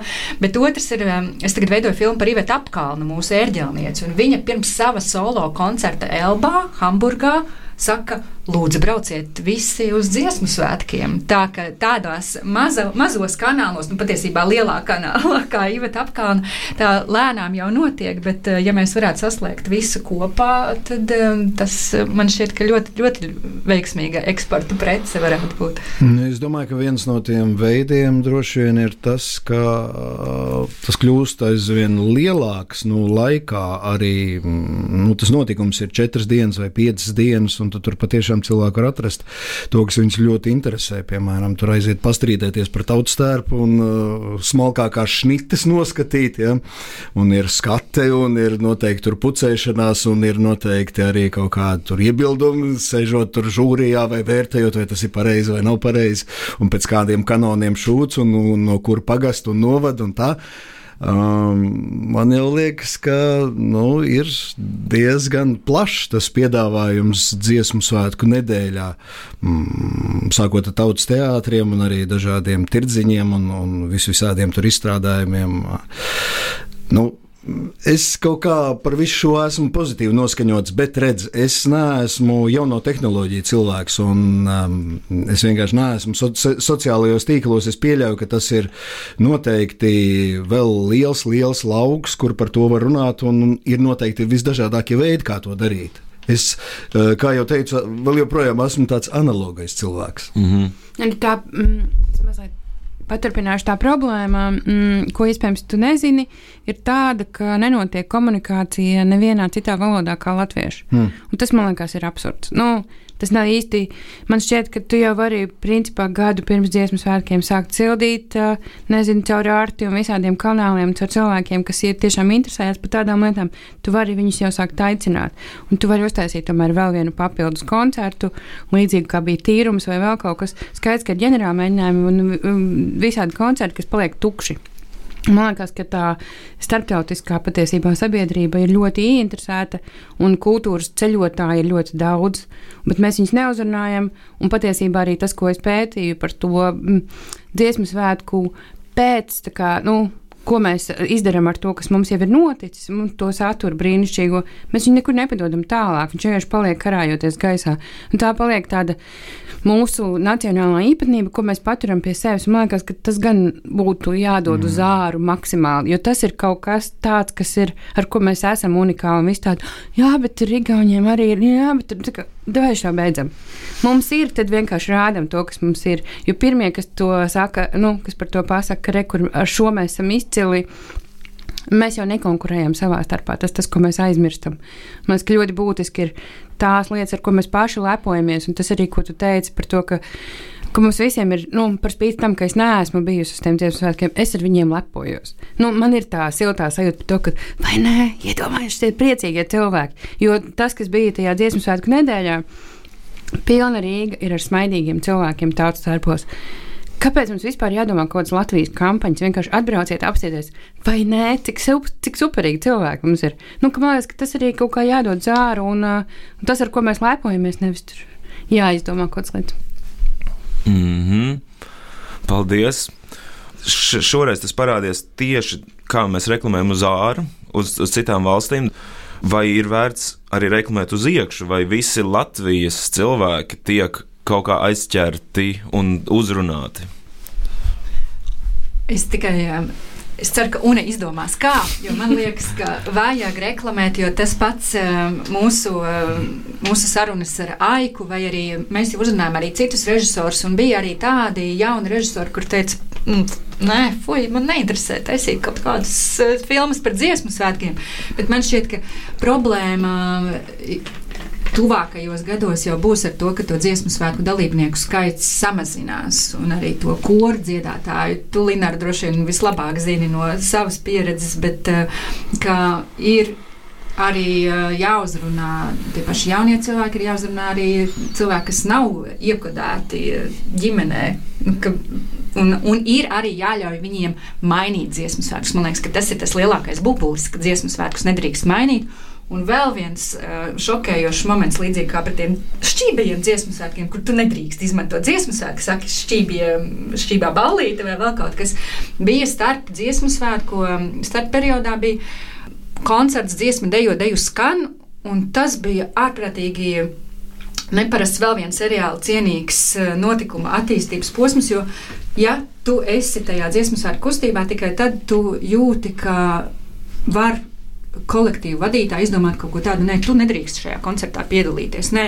Bet otrs ir, um, es tagad veidoju filmu par Ivetu Apkalnu, mūsu ērģelnieci. Viņa pirms sava solo koncerta Elbā, Hamburgā saka, lūdzu, brauciet visi uz dziesmu svētkiem. Tā ka tādās maza, mazos kanālos, nu patiesībā lielā kanālā, kā Iveta apkalna, tā lēnām jau notiek, bet eh, ja mēs varētu saslēgt visu kopā, tad eh, tas man šķiet, ka ļoti, ļoti veiksmīga eksporta prece varētu būt. Es domāju, ka viens no tiem veidiem droši vien ir tas, ka tas kļūst aizvien lielāks nu, laikā. Arī mm, nu, tas notikums ir četras dienas vai piecas dienas, un tu tur patiešām cilvēki var atrast to, kas viņus ļoti interesē. Piemēram, tur aiziet pastrīdēties par tautas tērpu un uh, smalkākās šnites noskatīt, ja? un ir skate, un ir noteikti tur pucēšanās, un ir noteikti arī kaut kādi iebildumi, sežot tur žūrijā vai vērtējot, vai tas ir pareizi vai nav pareizi, un pēc kādiem kanoniem šūts, un, un no kur pagast un novad un tā. Um, man jau liekas, ka nu, ir diezgan plašs tas piedāvājums dziesmu svētku nedēļā. Mm, sākot ar tautas teātriem, un arī dažādiem tirdziņiem un, un vis visādiem tur izstrādājumiem. Nu, Es kaut kā par visu šo esmu pozitīvi noskaņots, bet redz, es neesmu jauno tehnoloģiju cilvēks, un um, es vienkārši neesmu so, sociālajos tīklos. Es pieļauju, ka tas ir noteikti vēl liels, liels lauks, kur par to var runāt, un ir noteikti visdažādākie veidi, kā to darīt. Es, uh, kā jau teicu, vēl joprojām esmu tāds analogais cilvēks. Mm -hmm. Tā, mm, es mazliet paturpināšu tā problēma, mm, ko iespējams tu nezini, ir tāda, ka nenotiek komunikācija nevienā citā valodā kā latviešu. Mm. Un tas man liekas ir absurds. Nu, Tas nav īsti. Man šķiet, ka tu jau vari, principā, gadu pirms dziesmu svētkiem sākt sildīt, nezinu, caur ārti un visādiem kanāliem, caur cilvēkiem, kas ir tiešām interesējas par tādām lietām. Tu vari viņus jau sākt aicināt. Un tu vari uztaisīt tomēr vēl vienu papildus koncertu, līdzīgi kā bija tīrums vai vēl kaut kas. Skaidrs, ka ir ģenerāla mēģinājumi un visādi koncerti, kas paliek tukši. Man liekas, ka tā starptautiskā patiesībā sabiedrība ir ļoti ieinteresēta un kultūras ceļotāji ir ļoti daudz, bet mēs viņus neuzrunājam. Un patiesībā arī tas, ko es pētīju par to mm, dziesmu svētku pēc, kā, nu, ko mēs izdarām ar to, kas mums jau ir noticis, to saturu brīnišķīgo, mēs viņu nekur nepadodam tālāk. Viņš vienkārši paliek karājoties gaisā. Un tā paliek tāda mūsu nacionālā īpatnība, ko mēs paturam pie sevis. Man liekas, ka tas gan būtu jādod mm. uz āru maksimāli, jo tas ir kaut kas tāds, kas ir, ar ko mēs esam unikāli. Un viss tāds, jā, bet ar Igauniem arī ir, jā, bet tā kā šo beidzam. Mums ir, tad vienkārši rādām to, kas mums ir. Jo pirmie, kas to saka, nu, kas par to pasaka, ka re, ar šo mēs esam izcili, mēs jau nekonkurējam savā starpā. Tas tas, ko mēs aizmirstam. Man liekas, ka ļoti būtiski ir tās lietas, ar ko mēs paši lepojamies. Un tas arī, ko tu teici par to, ka, ka mums visiem ir, nu, par spīti tam, ka es neesmu bijusi uz tiem dziesmu svētkiem, es ar viņiem lepojos. Nu, man ir tā siltā sajūta par to, ka, vai nē, iedomājieties, tie priecīgie cilvēki. Jo tas, kas bija tajā dziesmu svētku nedēļā, pilna Rīga ir ar smaidīgiem cilvēkiem tautas starpos. Kāpēc mums vispār jādomā kaut kādas Latvijas kampaņas? Vienkārši atbrauciet, apsieties, vai nē, cik, cik superīgi cilvēki mums ir. Nu, man liekas, ka tas arī kaut kā jādod zāru, un, uh, un tas, ar ko mēs lepojamies, nevis tur jāizdomā kaut kas lietas. Mm -hmm. Paldies! Š šoreiz tas parādījās tieši kā mēs reklamējam uz āru, uz, uz citām valstīm. Vai ir vērts arī reklamēt uz iekšā, vai visi Latvijas cilvēki tiek kaut kā aizķerti un uzrunāti? Es tikai Es ceru, ka UNE izdomās, kā. Man liekas, ka vajag reklamēt, jo tas pats mūsu, mūsu sarunas ar Aiku, vai arī mēs jau uzrunājām arī citus režisorus, un bija arī tādi jauni režisori, kur teica, mm, nē, fuj, man neinteresē taisīt kaut kādas filmas par dziesmu svētkiem. Bet man šķiet, ka problēma tuvākajos gados jau būs ar to, ka to dziesmu svētku dalībnieku skaits samazinās, un arī to koru dziedātāju. Tu, Linārd, droši vien vislabāk zini no savas pieredzes, bet uh, ka ir arī uh, jāuzrunā tie paši jaunie cilvēki, ir jāuzrunā arī cilvēki, kas nav iekodēti ģimenē. Ka, un, un ir arī jāļauj viņiem mainīt dziesmu svētkus. Man liekas, ka tas ir tas lielākais bubulis, ka dziesmu svētkus nedrīkst mainīt. Un vēl viens uh, šokējošs moments, līdzīgi kā par tiem šķībajiem dziesmu svētkiem, kur tu nedrīkst izmantot. Dziesmu svētku, saka, šķībā ballīte vai vēl kaut kas, bija starp dziesmu svētku, starp periodā bija koncerts dziesma dejo, deju skan, un tas bija ārprātīgi neparasts vēl viens seriāla cienīgs notikuma attīstības posms, jo, ja tu esi tajā dziesmu svētku kustībā, tikai tad tu jūti, ka var kolektīvu vadītāji izdomāt kaut ko tādu, nē, tu nedrīkst šajā koncertā piedalīties. Nē,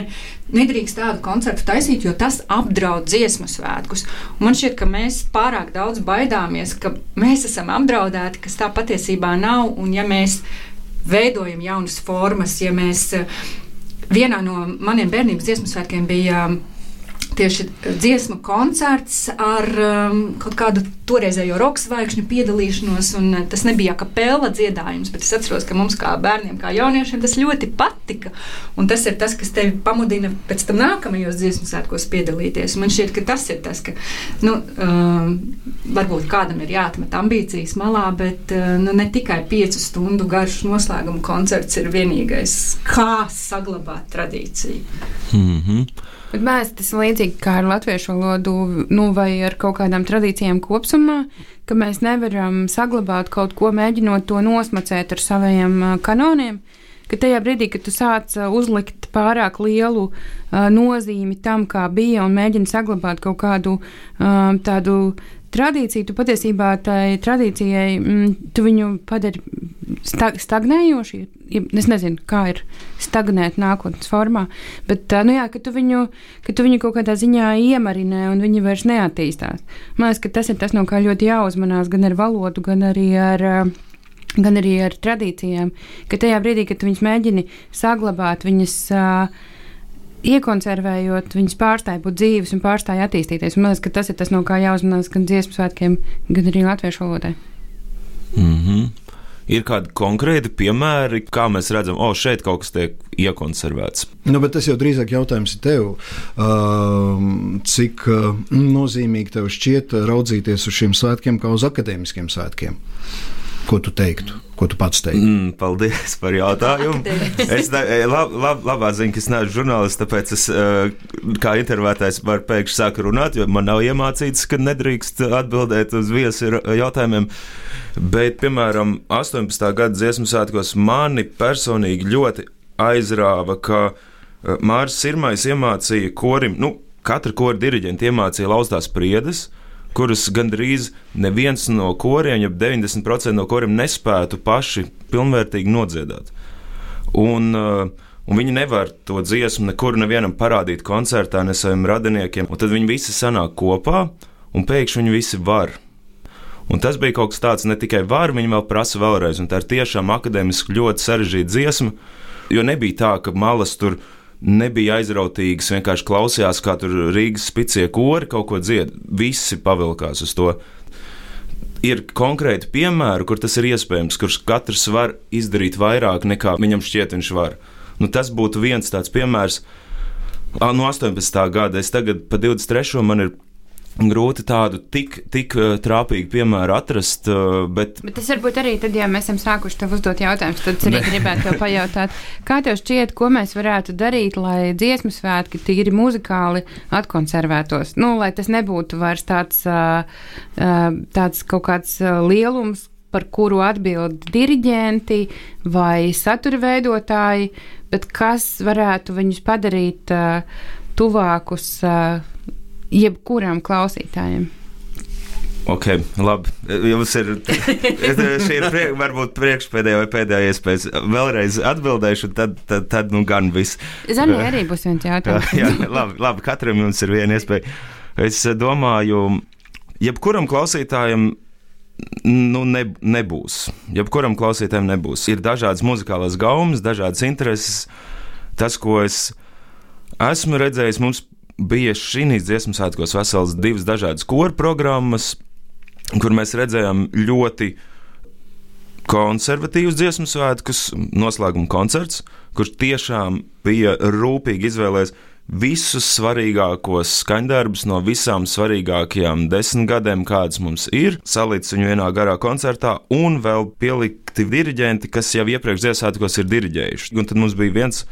nedrīkst tādu koncertu taisīt, jo tas apdraud dziesmu svētkus. Un man šķiet, ka mēs pārāk daudz baidāmies, ka mēs esam apdraudēti, kas tā patiesībā nav. Un ja mēs veidojam jaunas formas, ja mēs vienā no maniem bērnības dziesmu svētkiem bija tieši dziesmu koncerts ar um, kaut kādu toreizējo rokas zvaigžņu piedalīšanos. Uh, tas nebija kapela dziedājums, bet es atceros, ka mums, kā bērniem, kā jauniešiem, tas ļoti patika. Un tas ir tas, kas tevi pamudina pēc tam nākamajos dziesmu svētkos piedalīties. Man šķiet, ka tas ir tas, ka nu, um, varbūt kādam ir jāatmet ambīcijas malā, bet uh, nu, ne tikai piecu stundu garš noslēguma koncerts ir vienīgais, kā saglabāt tradīciju. Mm -hmm. Bet mēs tas līdzīgi kā ar latviešu valodu, nu, vai ar kaut kādām tradīcijām kopumā, ka mēs nevaram saglabāt kaut ko, mēģinot to nosmacēt ar saviem kanoniem. Ka tajā brīdī, kad tu sāc uzlikt pārāk lielu uh, nozīmi tam, kā bija, un mēģini saglabāt kaut kādu uh, tādu tradīciju, tu patiesībā tai tradīcijai, mm, tu viņu padari sta stagnējoši. Es nezinu, kā ir stagnēt nākotnes formā, bet nu jā, ka, tu viņu, ka tu viņu kaut kādā ziņā iemarināji un viņi vairs neattīstās. Man liekas, ka tas ir tas, no kā ļoti jāuzmanās gan ar valodu, gan arī ar. Uh, gan arī ar tradīcijām, ka tajā brīdī, kad viņas mēģini saglabāt, viņas uh, iekonservējot, viņas pārstāja būt dzīves un pārstāja attīstīties. Un man liekas, ka tas ir tas, no kā jāuzmanās gan dziesmu svētkiem, gan arī latviešu valodai. Mm -hmm. Ir kādi konkrēti piemēri, kā mēs redzam, o, šeit kaut kas tiek iekonservēts. Nu, bet tas jau drīzāk jautājums ir tev. Cik nozīmīgi tev šķiet raudzīties uz šiem svētkiem kā uz akadēmiskiem svētkiem? Ko tu teiktu? Ko tu pats teiktu? Mm, paldies par jautājumu. es lab, lab, labā ziņa, ka es neesmu žurnālists, tāpēc es eh, kā intervētājs varu pēkšņi sākt runāt, jo man nav iemācīts, ka nedrīkst atbildēt uz viesu jautājumiem. Bet, piemēram, 18. gada dziesmu svētkos mani personīgi ļoti aizrāva, ka eh, Mārcis Sirmais iemācīja korim, nu, katra kora diriģenta iemācīja laustās priedes kuras gandrīz neviens no koriem, ja 90% no koriem nespētu paši pilnvērtīgi nodziedāt. Un, uh, un viņi nevar to dziesmu nekur nevienam parādīt koncertā, ne saviem radiniekiem. Un tad viņi visi sanāk kopā, un pēkšņi viņi visi var. Un tas bija kaut kas tāds, ne tikai var, viņi vēl prasa vēlreiz, un tā ir tiešām akadēmiski ļoti sarežģīta dziesma, jo nebija tā, ka malas tur ir nebija aizrautīgas, vienkārši klausījās, kā tur Rīgas spicie kori kaut ko dzied. Visi pavilkās uz to. Ir konkrēti piemēri, kur tas ir iespējams, kurš katrs var izdarīt vairāk nekā viņam šķiet, viņš var. Nu, tas būtu viens tāds piemērs. No 18. gada es tagad pa 23. man ir grūti tādu tik, tik eh, trāpīgu piemēru atrast. Eh, bet... bet tas varbūt arī tad, ja mēs esam sākuši tev uzdot jautājumus, tad arī gribētu tev pajautāt, kā tev šķiet, ko mēs varētu darīt, lai dziesmu svētki tīri muzikāli atkonservētos. Nu, lai tas nebūtu vairs tāds, tāds kaut kāds lielums, par kuru atbild diriģenti vai satura veidotāji, bet kas varētu viņus padarīt tuvākus jebkuram klausītājam. Ok, labi. Jums ir šī ir priek, varbūt priekšpēdējā vai pēdējā iespēja. Vēlreiz atbildēšu, tad, tad, tad nu gan viss. Zanī arī būs viens jautājums. <laughs> jā, labi, labi, katram jums ir viena iespēja. Es domāju, jebkuram klausītājam nu, ne, nebūs. Jebkuram klausītājam nebūs. Ir dažādas muzikālās gaumas, dažādas intereses. Tas, ko es esmu redzējis, mums bija šīs dziesmu svētkos vesels divas dažādas koru programmas, kur mēs redzējām ļoti konservatīvus dziesmu svētkus, noslēguma koncerts, kurš tiešām bija rūpīgi izvēlējies visus svarīgākos skaņdarbus no visām svarīgākajām desmit gadiem, kādas mums ir, salicis viņu vienā garā koncertā, un vēl pielikti diriģenti, kas jau iepriekš dziesmu svētkos ir diriģējuši. Un tad mums bija viens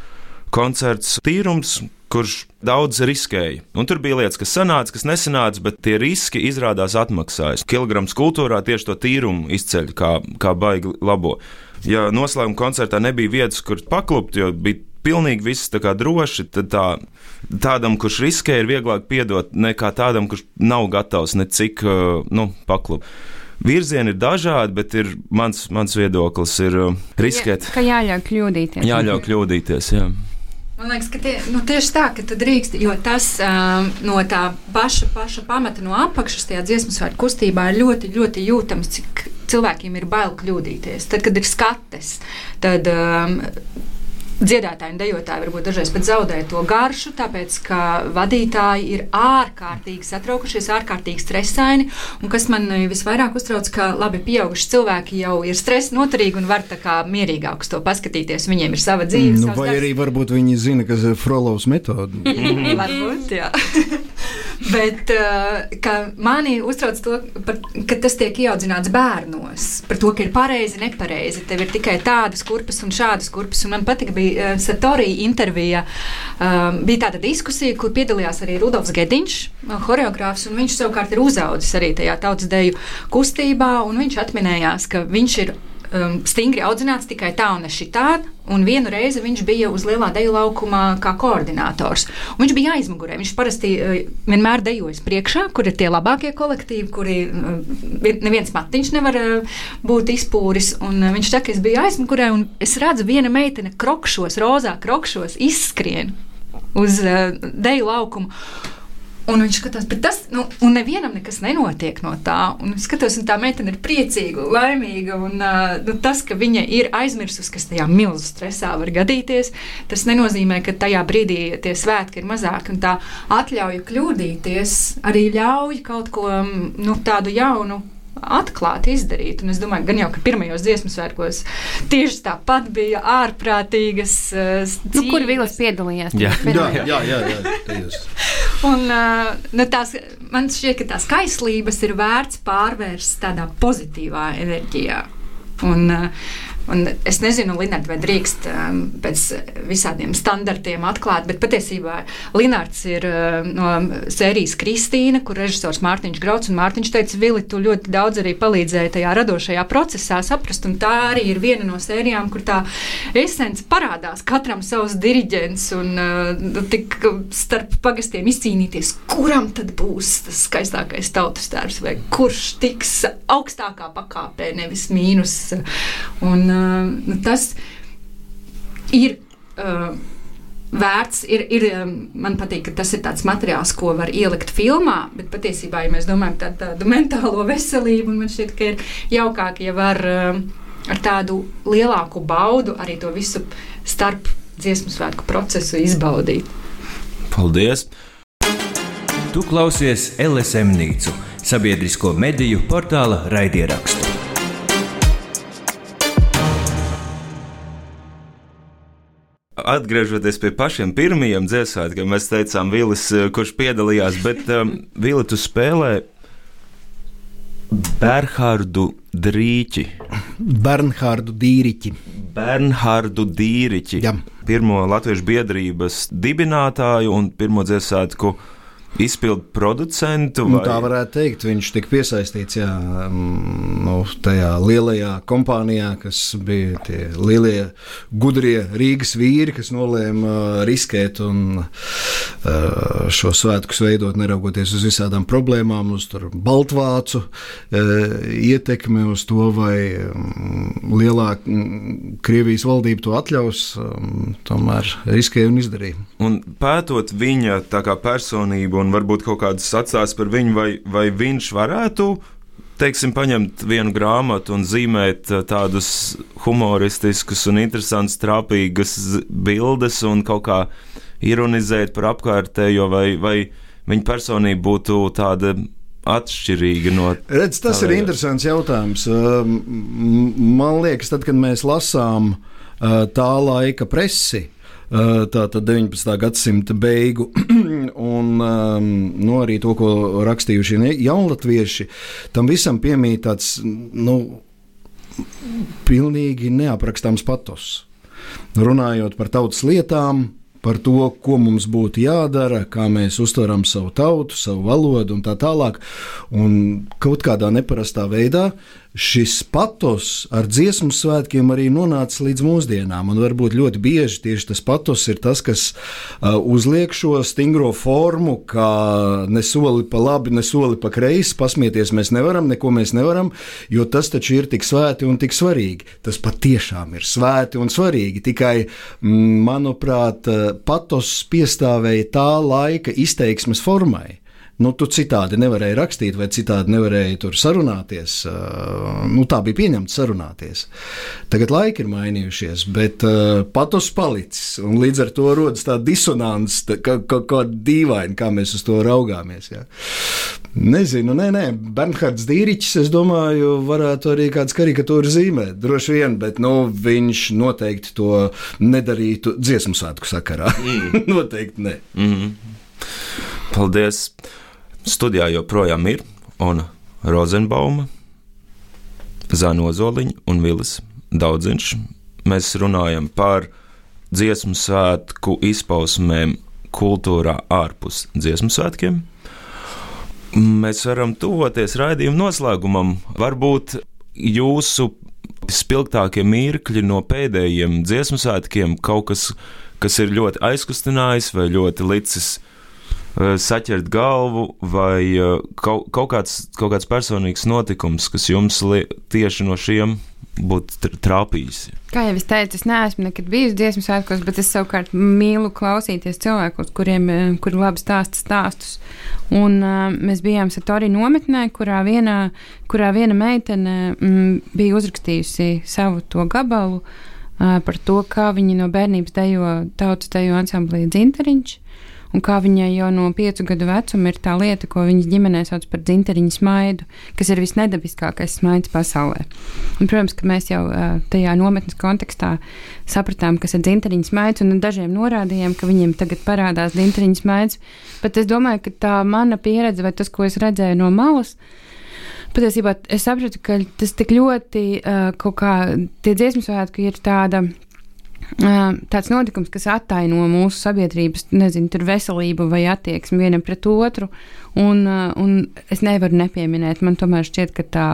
koncerts tīrums, kurš daudz riskēja. Un tur bija lietas, kas sanāca, kas nesanāca, bet tie riski izrādās atmaksājas. Kilograms kultūrā tieši to tīrumu izceļ kā, kā baigi labo. Ja noslēguma koncertā nebija vietas, kur paklupt, jo bija pilnīgi viss tā kā droši, tad tā, tādam, kurš riskē, ir vieglāk piedot nekā tādam, kurš nav gatavs necik uh, nu, paklupt. Virzieni ir dažādi, bet ir mans, mans viedoklis ir uh, riskēt. Ja, ka jāļauj kļūdīties. Jāļauj kļūdīties, jā. Man liekas, ka tie, nu, tieši tā, ka tu drīkst, jo tas um, no tā paša, paša pamata, no apakšas tajā dziesmu svētku kustībā ir ļoti, ļoti jūtams, cik cilvēkiem ir bail kļūdīties. Tad, kad ir skates, tad um, dziedātāji un dejotāji varbūt dažreiz pat zaudē to garšu, tāpēc ka vadītāji ir ārkārtīgi satraukušies, ārkārtīgi stresaini. Un kas man visvairāk uztrauc, ka labi pieauguši cilvēki jau ir stresa noturīgi un var tā kā mierīgāk uz to paskatīties. Viņiem ir sava dzīve. Nu, vai darbs. arī varbūt viņi zina, kas ir Frolovs metode. <laughs> varbūt, jā. <laughs> Bet uh, mani uztrauc to, ka tas tiek ieaudzināts bērnos. Par to, ka ir pareizi, nepareizi. Tev ir tikai tādas kurpes un šādas kurpes. Un man patika, bija uh, Satorija intervija. Um, bija tāda diskusija, kur piedalījās arī Rudolfs Gediņš, choreogrāfs. Viņš savukārt ir uzaudzis arī tajā tautas deju kustībā. Viņš atminējās, ka viņš ir um, stingri audzināts tikai tā un ne šitādi. Un vienu reizi viņš bija uz lielā deju laukumā kā koordinators. Un viņš bija aizmugurē. Viņš parasti uh, vienmēr dejojas priekšā, kur ir tie labākie kolektīvi, kuri uh, neviens matiņš nevar uh, būt izpūris. Un, uh, viņš saka, es biju aizmugurē, un es redzu, viena meitene krokšos, rozā krokšos izskrien uz uh, deju laukumu. Un viņš skatās, bet tas, nu, un nevienam nekas nenotiek no tā. Un es skatos, un tā meitene ir priecīga, laimīga. Un uh, nu, tas, ka viņa ir aizmirsusi, kas tajā milzu stresā var gadīties, tas nenozīmē, ka tajā brīdī tie svētki ir mazāki. Un tā atļauja kļūdīties arī ļauj kaut ko nu, tādu jaunu atklāti izdarīt. Un es domāju, gan jau, ka pirmajos dziesmu svētkos tieši tāpat bija ārprātīgas. Uh, nu, kur Vīlas piedalījās? Jā, jā, jā. jā, jā un, uh, nu, tās, man šķiet, ka tās kaislības ir vērts pārvērst tādā pozitīvā enerģijā. Un, uh, Un es nezinu, Linārds, vai drīkst um, pēc visādiem standartiem atklāt, bet patiesībā Linārds ir uh, no sērijas Kristīna, kur režisors Mārtiņš Grauds un Mārtiņš teica, Vili, tu ļoti daudz arī palīdzēji tajā radošajā procesā saprast, un tā arī ir viena no sērijām, kur tā esence parādās katram savs diriģents un uh, tik starp pagastiem izcīnīties, kuram tad būs tas skaistākais tautas tērs vai kurš tiks augstākā pakāpē, nevis mīnus. Un, uh, tas ir. Uh, Vērts ir, ir, man patīk, ka tas ir tāds materiāls, ko var ielikt filmā, bet patiesībā, ja mēs domājam par tā, tādu <laughs> mentālo veselību, man šķiet, ka ir jaukāk, ja var ar tādu lielāku baudu arī to visu starp dziesmu svētku procesu izbaudīt. Paldies! Tu klausies LSM Nīcu, sabiedrisko mediju portāla raidierakstu. Atgriežoties pie pašiem pirmajiem dziesmām, mēs teicām, Vīlis, eh, kurš piedalījās, bet um, Vīli, tu spēlē Bernhārdu Drīķi. Bernhārdu Dīriķi. Bernhārdu Dīriķi. Jā. Pirmo latviešu biedrības dibinātāju un pirmo dziesmu izpildu producentu. Vai... Nu, tā varētu teikt. Viņš tika piesaistīts jā, mm, nu, tajā lielajā kompānijā, kas bija tie lielie, gudrie Rīgas vīri, kas nolēma riskēt un šo svētkus veidot, neraugoties uz visādām problēmām, uz Baltvācu ietekmi, uz to, vai mm, lielāka mm, Krievijas valdība to atļaus, tomēr riskēja un izdarīja. Un pētot viņa personību un varbūt kaut kādas atstājas par viņu, vai, vai viņš varētu teiksim, paņemt vienu grāmatu un zīmēt uh, tādus humoristiskus un interesantus, trāpīgus bildes un kaut kā ironizēt par apkārtējo, vai, vai viņa personība būtu tāda atšķirīga no tā. Redz, tas ir interesants jautājums. Um, man liekas, tad, kad mēs lasām tā laika presi, tātad 19. gadsimta beigu, <clears throat> un um, nu, arī to, ko rakstījuši jaunatvieši, tam visam piemīt tāds nu, pilnīgi neaprakstāms patos. Runājot par tautas lietām, par to, ko mums būtu jādara, kā mēs uztveram savu tautu, savu valodu un tā tālāk. Un kaut kādā neparastā veidā šis patos ar dziesmu svētkiem arī nonāca līdz mūsdienām. Un varbūt ļoti bieži tieši tas patos ir tas, kas uzliek šo stingro formu, kā ne soli pa labi, ne soli pa kreisi. Pasmieties mēs nevaram, neko mēs nevaram, jo tas taču ir tik svēti un tik svarīgi. Tas patiešām ir svēti un svarīgi. Tikai, manuprāt, patos piestāvēja tā laika izteiksmes formai. Nu, tu citādi nevarēji rakstīt, vai citādi nevarēji tur sarunāties. Nu, tā bija pieņemta sarunāties. Tagad laiki ir mainījušies, bet uh, patos palicis. Līdz ar to rodas tā disonance, tā, kā, kā, dīvaini, kā mēs uz to raugāmies. Ja. Nezinu, nē, nē, Bernhards Dīričs, es domāju, varētu arī kāds karikatūru zīmēt. Droši vien, bet nu, viņš noteikti to nedarītu dziesmu svētku sakarā. Mm. <laughs> noteikti ne. Mm -hmm. Paldies! Studijā joprojām ir Rozenbauma, Zana Ozoliņa un Vilis Daudziņš. Mēs runājam par dziesmu svētku izpausmēm kultūrā ārpus dziesmu svētkiem. Mēs varam tuvoties raidījuma noslēgumam. Varbūt jūsu spilgtākie mirkļi no pēdējiem dziesmu svētkiem, kaut kas, kas ir ļoti aizkustinājis vai ļoti licis saķert galvu, vai uh, kaut, kaut, kāds, kaut kāds personīgs notikums, kas jums tieši no šiem būtu trāpījis. Kā jau es teicu, es neesmu nekad bijis dziesmu svētkos, bet es savukārt mīlu klausīties cilvēkus, kuriem kuri labi stāsta stāstus. Un, uh, mēs bijām Satorī nometnē, kurā viena, kurā viena meitene mm, bija uzrakstījusi savu to gabalu uh, par to, kā viņi no bērnības dejo tautas dejo ansamblī Dzinteriņš un kā viņai jau no piecu gadu vecuma ir tā lieta, ko viņas ģimenē sauc par dzinteriņu smaidu, kas ir visnedabiskākais smaids pasaulē. Un, protams, ka mēs jau tajā nometnes kontekstā sapratām, kas ir dzinteriņu smaids, un dažiem norādījām, ka viņiem tagad parādās dzinteriņu smaids, bet es domāju, ka tā mana pieredze vai tas, ko es redzēju no malas, patiesībā es sapratu, ka tas tik ļoti uh, kaut kā tie dziesmu svētki ir tāda tāds notikums, kas attaino mūsu sabiedrības, nezinu, tur veselību vai attieksmi vienam pret otru. Un, un es nevaru nepieminēt, man tomēr šķiet, ka tā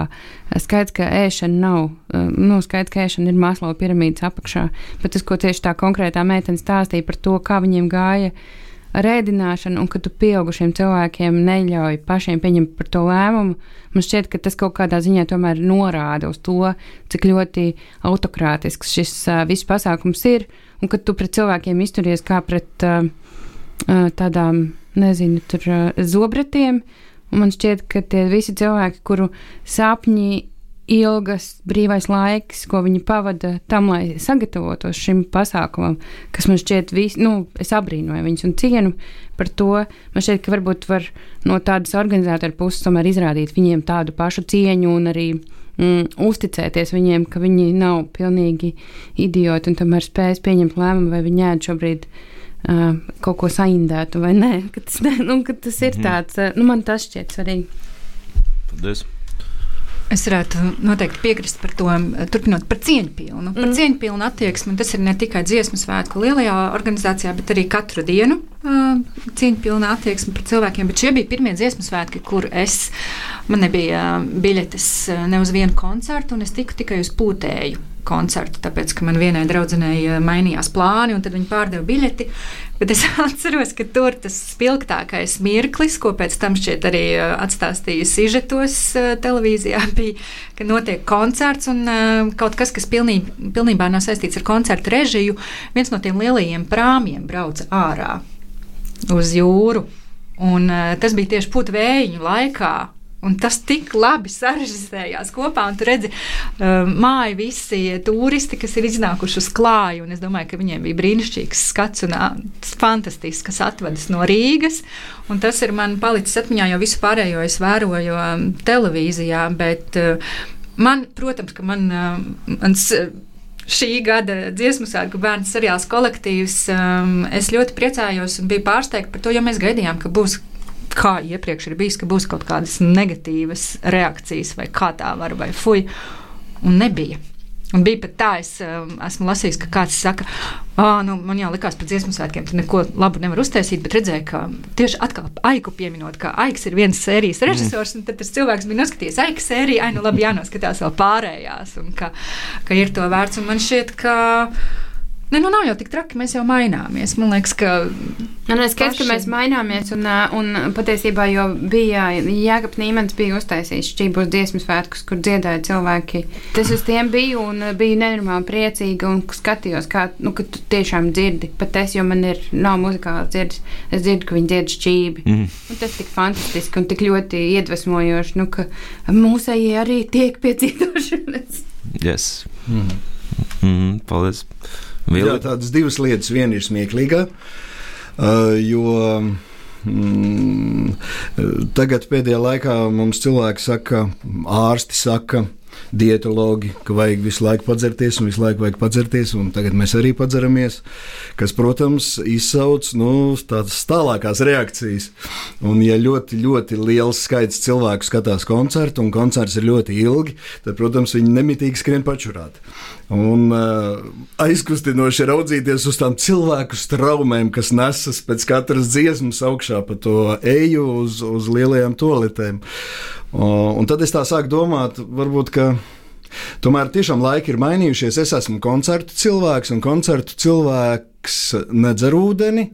skaidrs, ka ēšana nav, nu, skaidrs, ka ēšana ir Maslow piramīdas apakšā, bet tas, ko tieši tā konkrētā meitene stāstīja par to, kā viņiem gāja ar ēdināšanu, un ka tu pieaugušiem cilvēkiem neļauj pašiem pieņemt par to lēmumu, man šķiet, ka tas kaut kādā ziņā tomēr norāda uz to, cik ļoti autokrātisks šis uh, viss pasākums ir, un ka tu pret cilvēkiem izturies kā pret uh, uh, tādām, nezinu, tur uh, zobratiem, un man šķiet, ka tie visi cilvēki, kuru sapņi ilgas brīvais laiks, ko viņi pavada tam, lai sagatavotos šim pasākumam, kas man šķiet, vis, nu, es abrīnoju viņus un cienu par to. Man šķiet, ka varbūt var no tādas organizātora puses tomēr izrādīt viņiem tādu pašu cieņu un arī mm, uzticēties viņiem, ka viņi nav pilnīgi idioti un tomēr spējas pieņemt lēmumu, vai viņi ēd šobrīd. Uh, kaut ko saindētu, vai nē, <laughs> ka tas, ne, nu, ka tas ir mhm. tāds, nu, man tas šķiet svarīgi. Paldies! Es varētu noteikti piekrist par to, turpinot par cieņpilnu. Mm. Par cieņpilnu attieksmi tas ir ne tikai dziesmu svētku lielajā organizācijā, bet arī katru dienu uh, cieņpilna attieksme pret cilvēkiem. Bet šie bija pirmie dziesmu svētki, kur es, man nebija biļetes ne uz vienu koncertu, un es tiku tikai uz pūtēju koncertu, tāpēc, ka man vienai draudzenei eh, mainījās plāni, un tad viņi pārdeva biļeti. Bet es <laughs> atceros, ka tur tas spilgtākais mirklis, ko pēc tam šķiet arī eh, atstāstīja Sižetos eh, televīzijā, <laughs> bija, ka notiek koncerts un kaut kas, kas pilnībā, pilnībā nav saistīts ar koncertu režiju. Viens no tiem lielajiem prāmiem brauca ārā uz jūru. Un, tas bija tieši putekļu vēju laikā, Un tas tik labi sarežģījās kopā, un tur redzi, uh, māja visi turisti, kas ir iznākuši uz klāju. Es domāju, ka viņiem bija brīnišķīgs skats un uh, fantastisks, kas atvedas no Rīgas. Un tas ir man palicis atmiņā, jo visu pārējo es vēroju um, televīzijā. Bet, uh, man, protams, ka man, uh, mans. Uh, šī gada dziesmu svētku bērnu seriāls kolektīvs. Um, es ļoti priecājos un biju pārsteigta par to, jo mēs gaidījām, ka būs kā iepriekš ir bijis, ka būs kaut kādas negatīvas reakcijas, vai kā tā var, vai fuj, un nebija. Un bija pat tā, es um, esmu lasījis, ka kāds saka, ah, nu, man jau likās pēc dziesmu svētkiem, ka neko labu nevar uztaisīt, bet redzēju, ka tieši atkal aiku pieminot, ka aiks ir viens sērijas mm. režisors, un tad tas cilvēks bija noskatījies aiku sēriju, ai, nu labi, jānoskatās vēl pārējās, un ka, ka ir to vērts, un man šķiet, ka. Ne, nu nav jau tik traki, mēs jau maināmies. Man liekas, ka. Man liekas, paši... ka mēs maināmies, un, un patiesībā jau bija Jēkabs Nīmans bija uztaisījis šķībos dziesmu svētkus, kur dziedāja cilvēki. Tas uz tiem bija, un bija nenormāli priecīga, un skatījos, kā, nu, ka tu tiešām dzirdi. Pat es, jo man ir, nav muzikāls dzirdes, es dzirdu, ka viņi dzied šķībi. Mm. Un tas tik fantastiski un tik ļoti iedvesmojoši, nu, ka mūsējie arī tiek piedzīvošanas. <laughs> Yes. Mm. Mm, paldies! Jā, tādas divas lietas. Viena ir smieklīga, uh, jo mm, tagad pēdējā laikā mums cilvēki saka, ārsti saka, dietologi, ka vajag visu laiku padzerties un visu laiku vajag padzerties, un tagad mēs arī padzeramies, kas, protams, izsauc nu, tādas tālākās reakcijas. Un, ja ļoti, ļoti liels skaits cilvēku skatās koncertu, un koncerts ir ļoti ilgi, tad, protams, viņi nemitīgi skrien pačurāt. Un uh, aizkustinoši raudzīties uz tām cilvēku straumēm, kas nesas pēc katras dziesmas augšā pa to eju uz, uz lielajām toaletēm. Un tad es tā sāku domāt, varbūt, ka Tomēr tiešām laiki ir mainījušies. Es esmu koncertu cilvēks, un koncertu cilvēks nedzer ūdeni,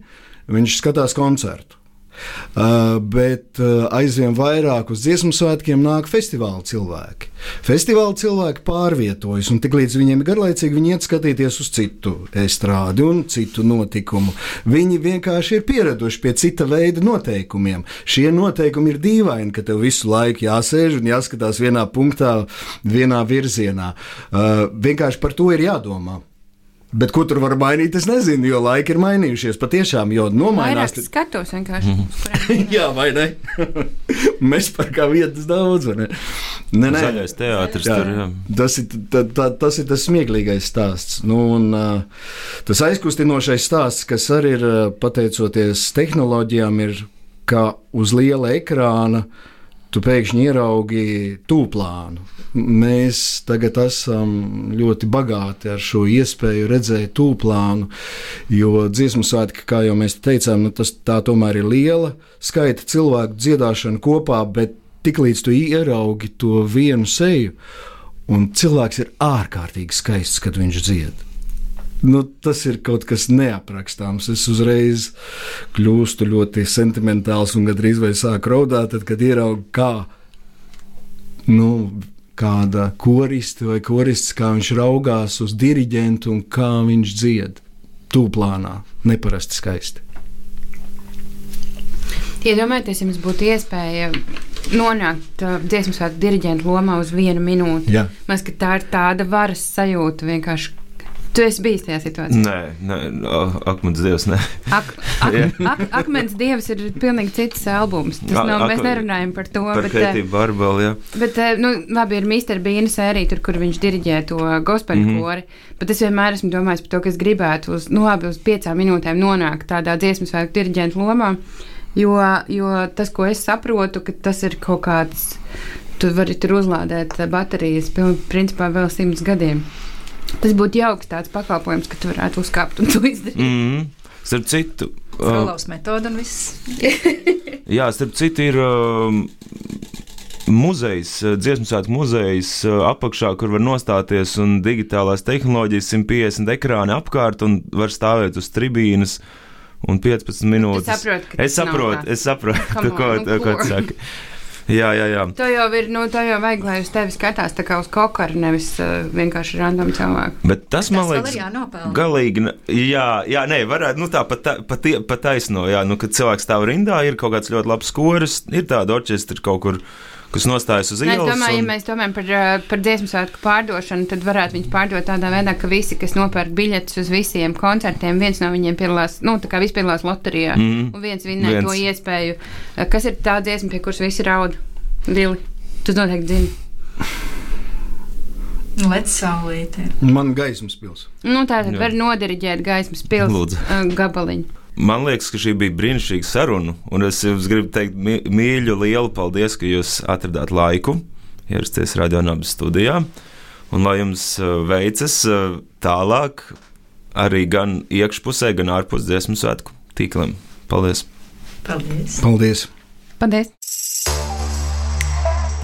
viņš skatās koncertu. Uh, bet uh, aizvien vairāk uz dziesmu svētkiem nāk festivāla cilvēki. Festivāla cilvēki pārvietojas, un tiklīdz viņiem ir garlaicīgi, viņi iet skatīties uz citu estrādi un citu notikumu. Viņi vienkārši ir pieraduši pie cita veida noteikumiem. Šie noteikumi ir dīvaini, ka tev visu laiku jāsēž un jāskatās vienā punktā, vienā virzienā. Uh, vienkārši par to ir jādomā. Bet ko tur var mainīt, es nezinu, jo laiki ir mainījušies. Patiešām, jo nomainās. Es skatos vienkārši. Mm <laughs> Jā, vai ne? <laughs> Mēs par kā vietas daudz, vai ne? Nē, nē. Zaļais teātris Jā, tur, jā. tas, ir, tā, tā, tas ir tas smieklīgais stāsts. Nu, un, uh, tas aizkustinošais stāsts, kas arī ir uh, pateicoties tehnoloģijām, ir, ka uz liela ekrāna tu pēkšņi ieraugi tūplānu. Mēs tagad esam ļoti bagāti ar šo iespēju redzēt tūplānu, jo dziesmu svētki, kā jau mēs teicām, nu, tas tā tomēr ir liela skaita cilvēku dziedāšana kopā, bet tiklīdz tu ieraugi to vienu seju, un cilvēks ir ārkārtīgi skaists, kad viņš dzied. Nu, tas ir kaut kas neaprakstāms. Es uzreiz kļūstu ļoti sentimentāls un gandrīz vai sāku raudāt, tad, kad ieraugu, kā nu, kāda koriste vai korists, kā viņš raugās uz diriģentu un kā viņš dzied. Tūplānā, neparasti skaisti. Iedomājieties, ja mums būtu iespēja nonākt uh, dziesmu svētku diriģentu lomā uz vienu minūti. Jā. Ka tā ir tāda varas sajūta vienkārši. Tu esi bijis tajā situācijā. Nē, nē akmens dievs, nē. Ak, ak, ak, akmens dievs ir pilnīgi cits albums. Tas nav, mēs ak- nerunājam par to. Par bet, eh, Keitiju Barbelu, jā. Bet, eh, nu, labi, ir Mr. Bean sērija, tur, kur viņš diriģē to gospel Mhm. kori. Bet es vienmēr esmu domājis par to, ka es gribētu uz, nu, labi, uz piecām minūtēm nonākt tādā dziesmu svētku diriģentu lomā. Jo, jo tas, ko es saprotu, ka tas ir kaut kāds, tu vari tur uzlādēt eh, baterijas, principā vēl simts gadiem. Tas būtu jauks tāds pakalpojums, ka tu varētu uzkāpt un to izdarīt. Mm. Starp citu, uh, Frolovs metoda un viss. <laughs> jā, starp citu ir um, muzejs, uh, dziesmu svētku muzejs uh, apakšā, kur var nostāties un digitālās tehnoloģijas 150 ekrāni apkārt un var stāvēt uz tribīnes. Un 15 minūtes. saproti, ka es saprotu, es saprotu, Come <laughs> ko, on, nu, ko ko? tu saki. Jā, jā, jā. To jau ir, nu, to jau vajag, lai uz tevi skatās tā kā uz kokaru, nevis uh, vienkārši random cilvēku. Bet tas, man Tas vēl liekas, ir jānopelna. Galīgi, jā, jā nē, varētu, nu tā pat, tā- pat, tie- pat taisno, jā, nu, kad cilvēks stāv rindā, ir kaut kāds ļoti labs koris, ir tāda orķestra kaut kur, kas nostājas uz Nē, es ielas. domāju, ja un- mēs domājam par, uh, par dziesmu svētku pārdošanu, tad varētu viņus pārdot tādā veidā, ka visi, kas nopērk biļetes uz visiem koncertiem, viens no viņiem piedalās, nu, tā kā viss piedalās loterijā, mm. Un viens vinnē Viens. to iespēju. Uh, Kas ir tā dziesma, pie kuras visi raud? Dili, tu noteikti zini. Lec saulīte. Man gaismas pils. Nu, tā tad var nodiriģēt gaismas pilsētas Lūdzu. uh, gabaliņu. Man liekas, ka šī bija brīnišķīga saruna, un es jums gribu teikt mīļu, lielu paldies, ka jūs atradāt laiku ierasties radionābas studijā, un lai jums uh, veicas uh, tālāk arī gan iekšpusē, gan ārpus dziesmu svētku tīkliem. Paldies! Paldies! Paldies! Paldies!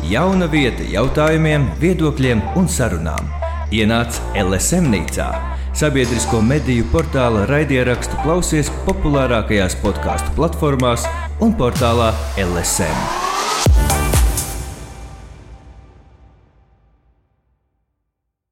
Jauna vieta jautājumiem, viedokļiem un sarunām. Ienāc LSM nīcā. Sabiedrisko mediju portāla raidierakstu klausies populārākajās podkāstu platformās un portālā LSM.